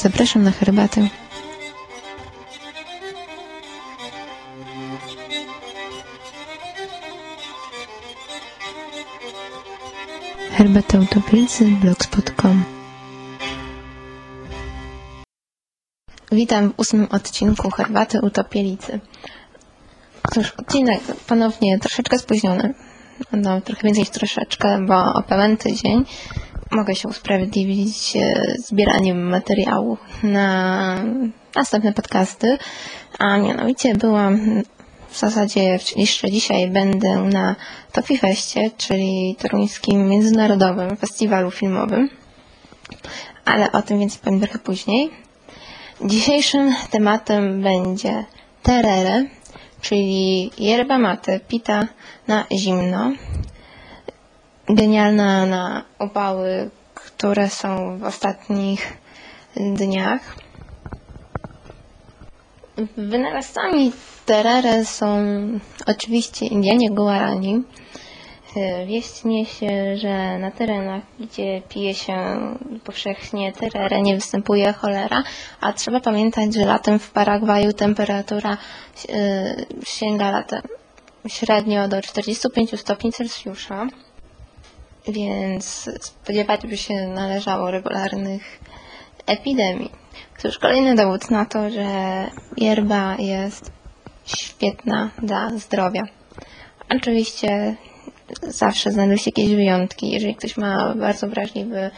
Zapraszam na herbatę. Herbata Utopicy, blogspot.com Witam w ósmym odcinku Herbaty Utopielicy. Cóż, odcinek ponownie troszeczkę spóźniony. No, trochę więcej niż troszeczkę, bo o pełen tydzień mogę się usprawiedliwić e, zbieraniem materiału na następne podcasty, a mianowicie byłam w zasadzie jeszcze dzisiaj będę na Tofi Feście, czyli toruńskim międzynarodowym festiwalu filmowym, ale o tym więcej powiem trochę później. Dzisiejszym tematem będzie terere, czyli yerba mate pita na zimno. Genialna na upały, które są w ostatnich dniach. Wynalazcami terere są oczywiście Indianie Guarani. Wieść niesie, że na terenach, gdzie pije się powszechnie terere, nie występuje cholera, a trzeba pamiętać, że latem w Paragwaju temperatura sięga latem średnio do 45 stopni Celsjusza, więc spodziewać by się należało regularnych epidemii. Cóż, kolejny dowód na to, że yerba jest świetna dla zdrowia. Oczywiście zawsze znajdą się jakieś wyjątki. Jeżeli ktoś ma bardzo wrażliwy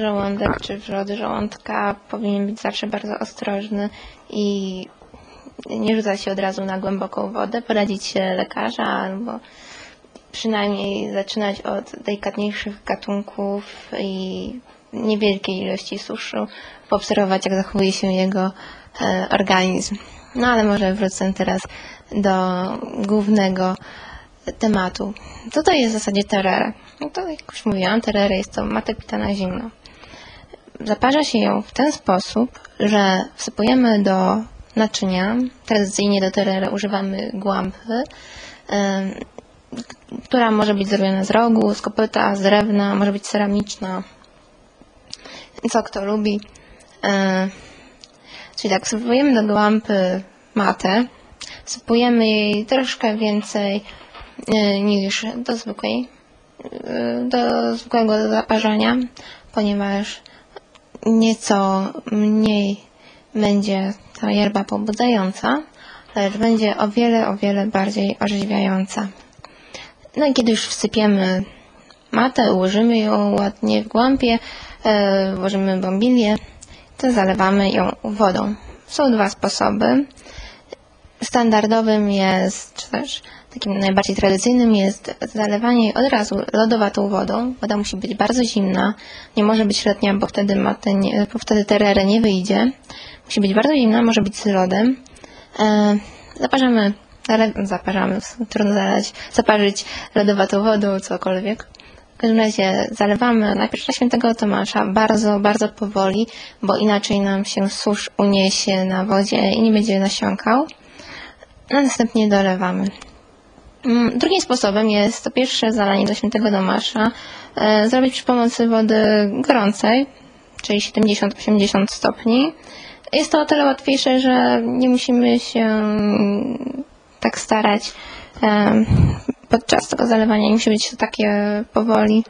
żołądek czy wrzody żołądka, powinien być zawsze bardzo ostrożny i nie rzucać się od razu na głęboką wodę, poradzić się lekarza albo przynajmniej zaczynać od delikatniejszych gatunków i niewielkiej ilości suszu, poobserwować jak zachowuje się jego e, organizm. No ale może wrócę teraz do głównego tematu. Co to jest w zasadzie terere? No to jak już mówiłam, terere jest to mate pita na zimno. Zaparza się ją w ten sposób, że wsypujemy do naczynia, tradycyjnie do terere używamy głąby, która może być zrobiona z rogu, z kopyta, z drewna, może być ceramiczna, co kto lubi. Czyli tak, wsypujemy do głąby matę, wsypujemy jej troszkę więcej niż do zwykłej, do zwykłego zaparzania, ponieważ nieco mniej będzie ta yerba pobudzająca, lecz będzie o wiele, o wiele bardziej orzeźwiająca. No i kiedy już wsypiemy matę, ułożymy ją ładnie w głąbie, e, włożymy bombilię, to zalewamy ją wodą. Są dwa sposoby. Standardowym jest, czy też takim najbardziej tradycyjnym jest zalewanie od razu lodowatą wodą. Woda musi być bardzo zimna, nie może być letnia, bo wtedy, matę bo wtedy terere nie wyjdzie. Musi być bardzo zimna, może być z lodem. E, zaparzamy, trudno zalać, zaparzyć lodowatą wodą, cokolwiek. W każdym razie zalewamy najpierw na świętego Tomasza bardzo, bardzo powoli, bo inaczej nam się susz uniesie na wodzie i nie będzie nasiąkał. A następnie dolewamy. Mm, drugim sposobem jest to pierwsze zalanie do świętego Tomasza e, zrobić przy pomocy wody gorącej, czyli 70-80 stopni. Jest to o tyle łatwiejsze, że nie musimy się tak starać podczas tego zalewania. Nie musi być to takie powoli.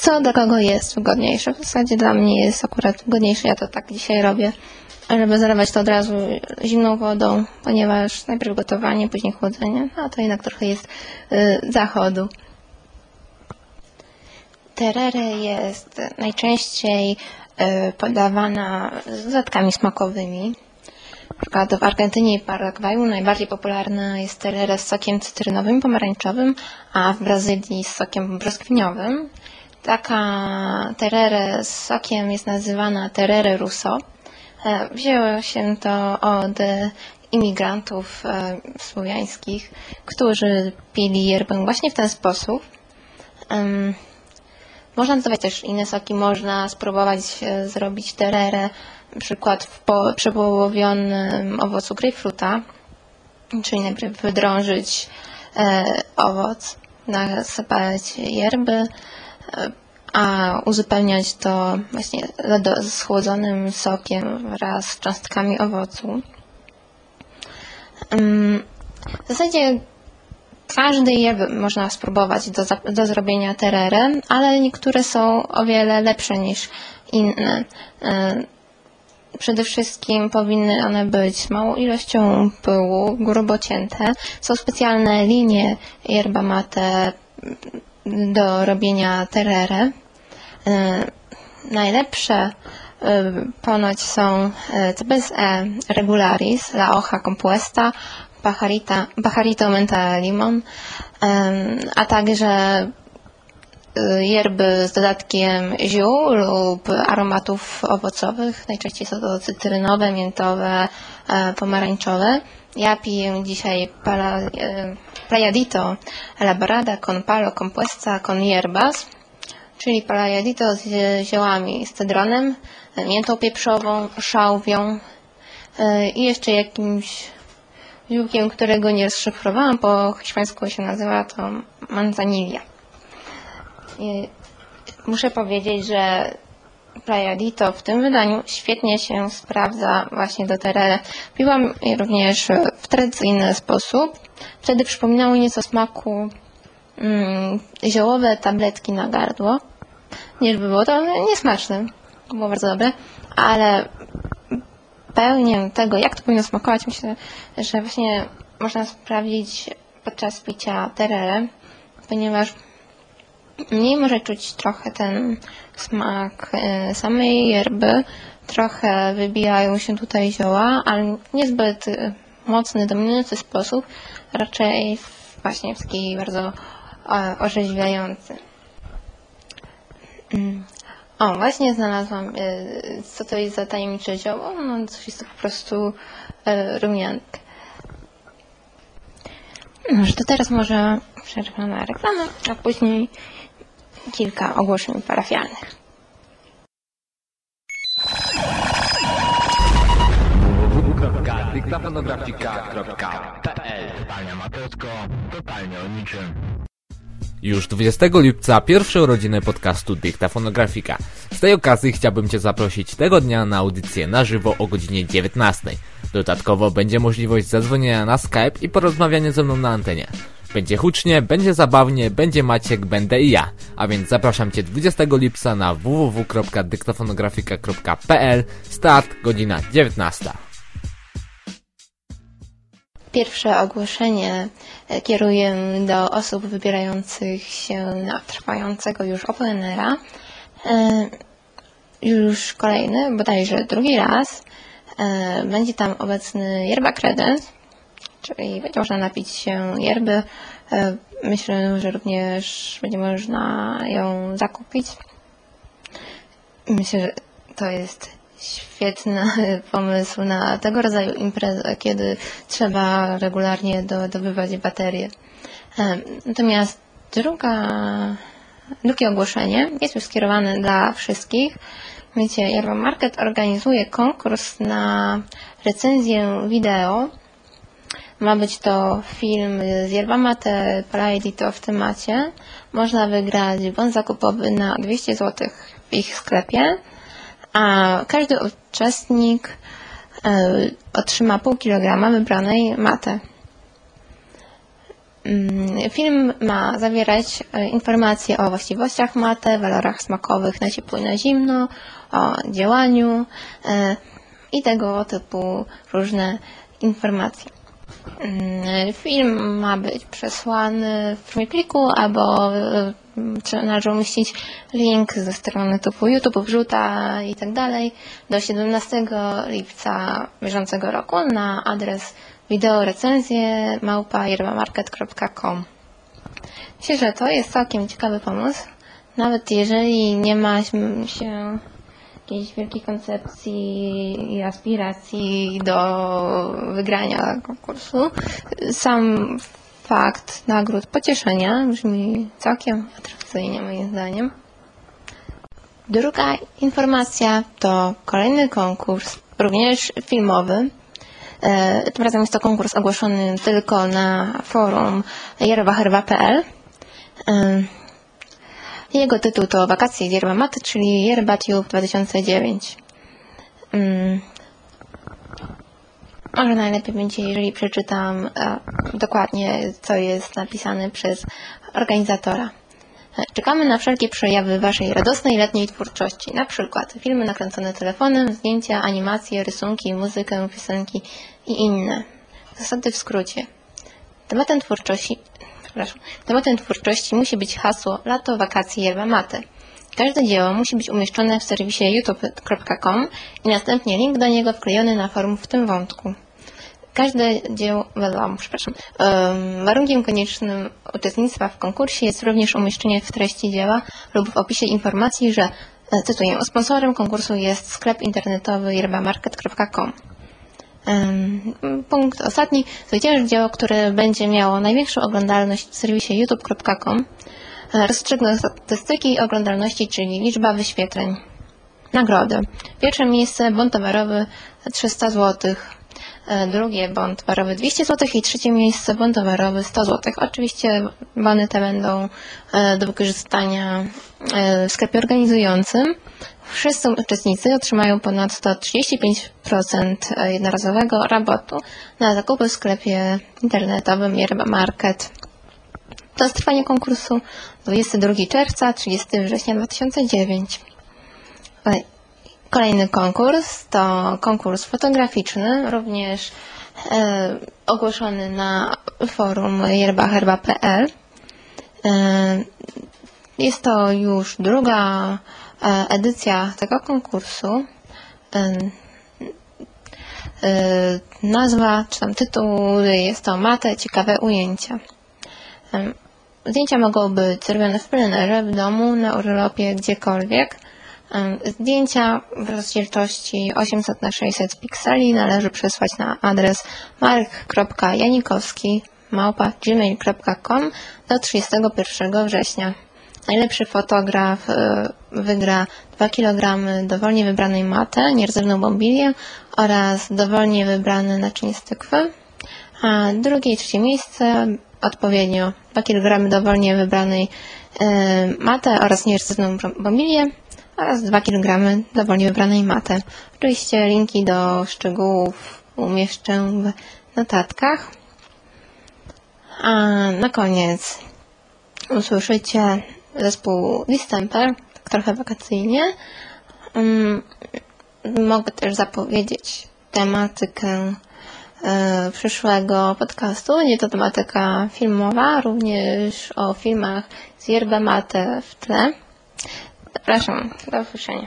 Co dla kogo jest wygodniejsze? W zasadzie dla mnie jest akurat wygodniejsze. Ja to tak dzisiaj robię, żeby zalewać to od razu zimną wodą, ponieważ najpierw gotowanie, później chłodzenie, a to jednak trochę jest y, zachodu. Terere jest najczęściej y, podawana z dodatkami smakowymi. Na przykład w Argentynie i Paragwaju najbardziej popularna jest terere z sokiem cytrynowym, pomarańczowym, a w Brazylii z sokiem brzoskwiniowym. Taka terere z sokiem jest nazywana terere russo. Wzięło się to od imigrantów słowiańskich, którzy pili yerbę właśnie w ten sposób. Można dodawać też inne soki, można spróbować zrobić terere, na przykład w po, przepołowionym owocu grejpfruta, czyli najpierw wydrążyć e, owoc, nasypać yerby, e, a uzupełniać to właśnie schłodzonym sokiem wraz z cząstkami owocu. Ym, W zasadzie każdy je można spróbować do, do zrobienia terere, ale niektóre są o wiele lepsze niż inne. Ym, Przede wszystkim powinny one być małą ilością pyłu, grubo cięte. Są specjalne linie yerba mate do robienia terere. E, Najlepsze e, ponoć są e, CBSE regularis, La Hoja Compuesta, Pajarita, Pajarito Menta Limon, a także y, yerby z dodatkiem ziół lub aromatów owocowych. Najczęściej są to cytrynowe, miętowe, e, pomarańczowe. Ja piję dzisiaj para, e, Playadito elaborada con palo compuesta con hierbas, czyli Playadito z ziołami, z cedronem, miętą pieprzową, szałwią e, i jeszcze jakimś ziółkiem, którego nie rozszyfrowałam, po hiszpańsku się nazywa to manzanilla. Muszę powiedzieć, że Playadito w tym wydaniu świetnie się sprawdza właśnie do terere. Piłam je również w tradycyjny sposób. Wtedy przypominały nieco smaku mm, ziołowe tabletki na gardło. Nie było to niesmaczne. Było bardzo dobre, ale pełnię tego, jak to powinno smakować, myślę, że właśnie można sprawdzić podczas picia terere, ponieważ mniej może czuć trochę ten smak e, samej yerby, trochę wybijają się tutaj zioła, ale niezbyt mocny, dominujący sposób, raczej właśnie w taki bardzo e, orzeźwiający. O, właśnie znalazłam, e, co to jest za tajemnicze zioło. No, coś jest to po prostu e, rumianek. No, to teraz może przerwa na reklamę, a później kilka ogłoszeń parafialnych. www.dyktafonografika.pl Totalnie amatorsko, totalnie o niczym. Już 20 lipca pierwsze urodziny podcastu Dyktafonografika. Z tej okazji chciałbym Cię zaprosić tego dnia na audycję na żywo o godzinie 19. Dodatkowo będzie możliwość zadzwonienia na Skype i porozmawiania ze mną na antenie. Będzie hucznie, będzie zabawnie, będzie Maciek, będę i ja. A więc zapraszam Cię 20 lipca na www.dyktafonografika.pl Start godzina 19. Pierwsze ogłoszenie e, kieruję do osób wybierających się na trwającego już OpenR'a. E, Już kolejny, bodajże drugi raz. E, Będzie tam obecny yerba credence, czyli będzie można napić się yerby. Myślę, że również będzie można ją zakupić. Myślę, że to jest świetny pomysł na tego rodzaju imprezę, kiedy trzeba regularnie dobywać baterie. Natomiast druga, drugie ogłoszenie jest już skierowane dla wszystkich. Wiecie, Yerba Market organizuje konkurs na recenzję wideo. Ma być to film z Yerba Mate Palaidito w temacie. Można wygrać bon zakupowy na 200 zł w ich sklepie a każdy uczestnik e, otrzyma pół kilograma wybranej maty. Mm, Film ma zawierać e, informacje o właściwościach maty, walorach smakowych na ciepło i na zimno, o działaniu e, i tego typu różne informacje. Mm, Film ma być przesłany w formie pliku albo należy umieścić link ze strony typu YouTube, wrzuta i tak dalej do 17 lipca bieżącego roku na adres wideorecenzje małpa.yerbamarket.com Myślę, że to jest całkiem ciekawy pomysł. Nawet jeżeli nie ma się jakiejś wielkiej koncepcji i aspiracji do wygrania konkursu, sam fakt nagród pocieszenia brzmi całkiem atrakcyjnie moim zdaniem. Druga informacja to kolejny konkurs, również filmowy. E, Tym razem jest to konkurs ogłoszony tylko na forum yerbaherba.pl. E, Jego tytuł to Wakacje z Yerba Mate, czyli Yerba Tube 2009. Może najlepiej będzie, jeżeli przeczytam e, dokładnie, co jest napisane przez organizatora. E, Czekamy na wszelkie przejawy Waszej radosnej letniej twórczości, na przykład filmy nakręcone telefonem, zdjęcia, animacje, rysunki, muzykę, piosenki i inne. Zasady w skrócie. Tematem twórczości, przepraszam, tematem twórczości musi być hasło Lato, wakacje, yerba mate. Każde dzieło musi być umieszczone w serwisie youtube.com i następnie link do niego wklejony na forum w tym wątku. Każde dzieło, um, przepraszam, warunkiem koniecznym uczestnictwa w konkursie jest również umieszczenie w treści dzieła lub w opisie informacji, że, e, cytuję, sponsorem konkursu jest sklep internetowy yerbamarket.com. Punkt ostatni. Zwycięży dzieło, które będzie miało największą oglądalność w serwisie youtube.com. E, Rozstrzygną statystyki oglądalności, czyli liczba wyświetleń. Nagrody. Pierwsze miejsce bon towarowy 300 zł. E, Drugie bon towarowy 200 zł i trzecie miejsce bon towarowy 100 zł. Oczywiście bony te będą e, do wykorzystania e, w sklepie organizującym. Wszyscy uczestnicy otrzymają ponadto 35% jednorazowego rabatu na zakupy w sklepie internetowym Yerba Market. To jest trwanie konkursu 22 czerwca, 30 września 2009. Kolej- Kolejny konkurs to konkurs fotograficzny, również e, ogłoszony na forum yerbaherba.pl. E, jest to już druga e, edycja tego konkursu. E, e, nazwa, czy tam tytuł jest to Mate Ciekawe Ujęcia. Em, Zdjęcia mogą być zrobione w plenerze, w domu, na urlopie, gdziekolwiek. Zdjęcia w rozdzielczości 800 na 600 pikseli należy przesłać na adres mark.janikowski gmail.com do 31 września. Najlepszy fotograf y, wygra 2 kg dowolnie wybranej maty, nierdzewną bombilię oraz dowolnie wybrane naczynie z tykwy. A drugie i trzecie miejsce odpowiednio 2 kg dowolnie wybranej y, maty oraz nierdzewną bombilię oraz 2 kg dowolnie wybranej maty. Oczywiście linki do szczegółów umieszczę w notatkach. A na koniec usłyszycie zespół Distemper, trochę wakacyjnie. Mm, Mogę też zapowiedzieć tematykę e, przyszłego podcastu. Będzie to tematyka filmowa, również o filmach z Yerba Mate w tle. Zapraszam, do usłyszenia.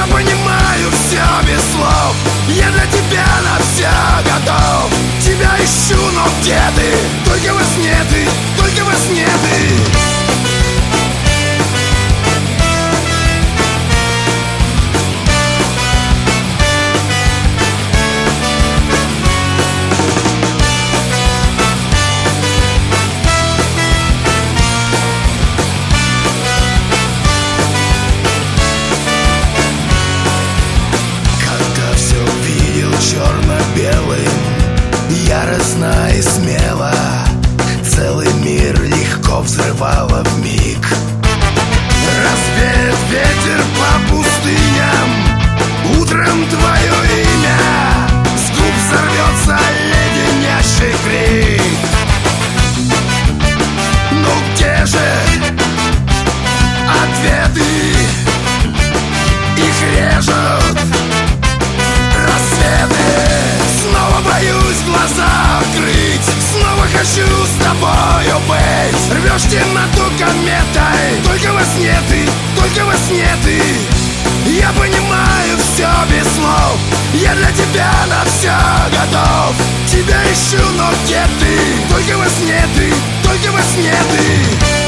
Я понимаю все без слов Я для тебя на все готов Тебя ищу, но где ты? Только во сне ты, Яростно и смело. Целый мир легко взрывало в миг тобою быть. Рвешь темноту кометой. Только во сне ты, только во сне ты. Я понимаю все без слов. Я для тебя на все готов. Тебя ищу, но где ты? Только во сне ты, только во сне ты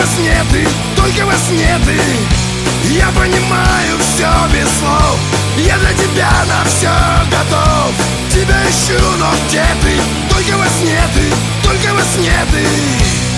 во сне ты, только вас сне ты. Я понимаю все без слов. Я для тебя на все готов. Тебя ищу, но где ты? Только вас сне ты, только вас сне ты.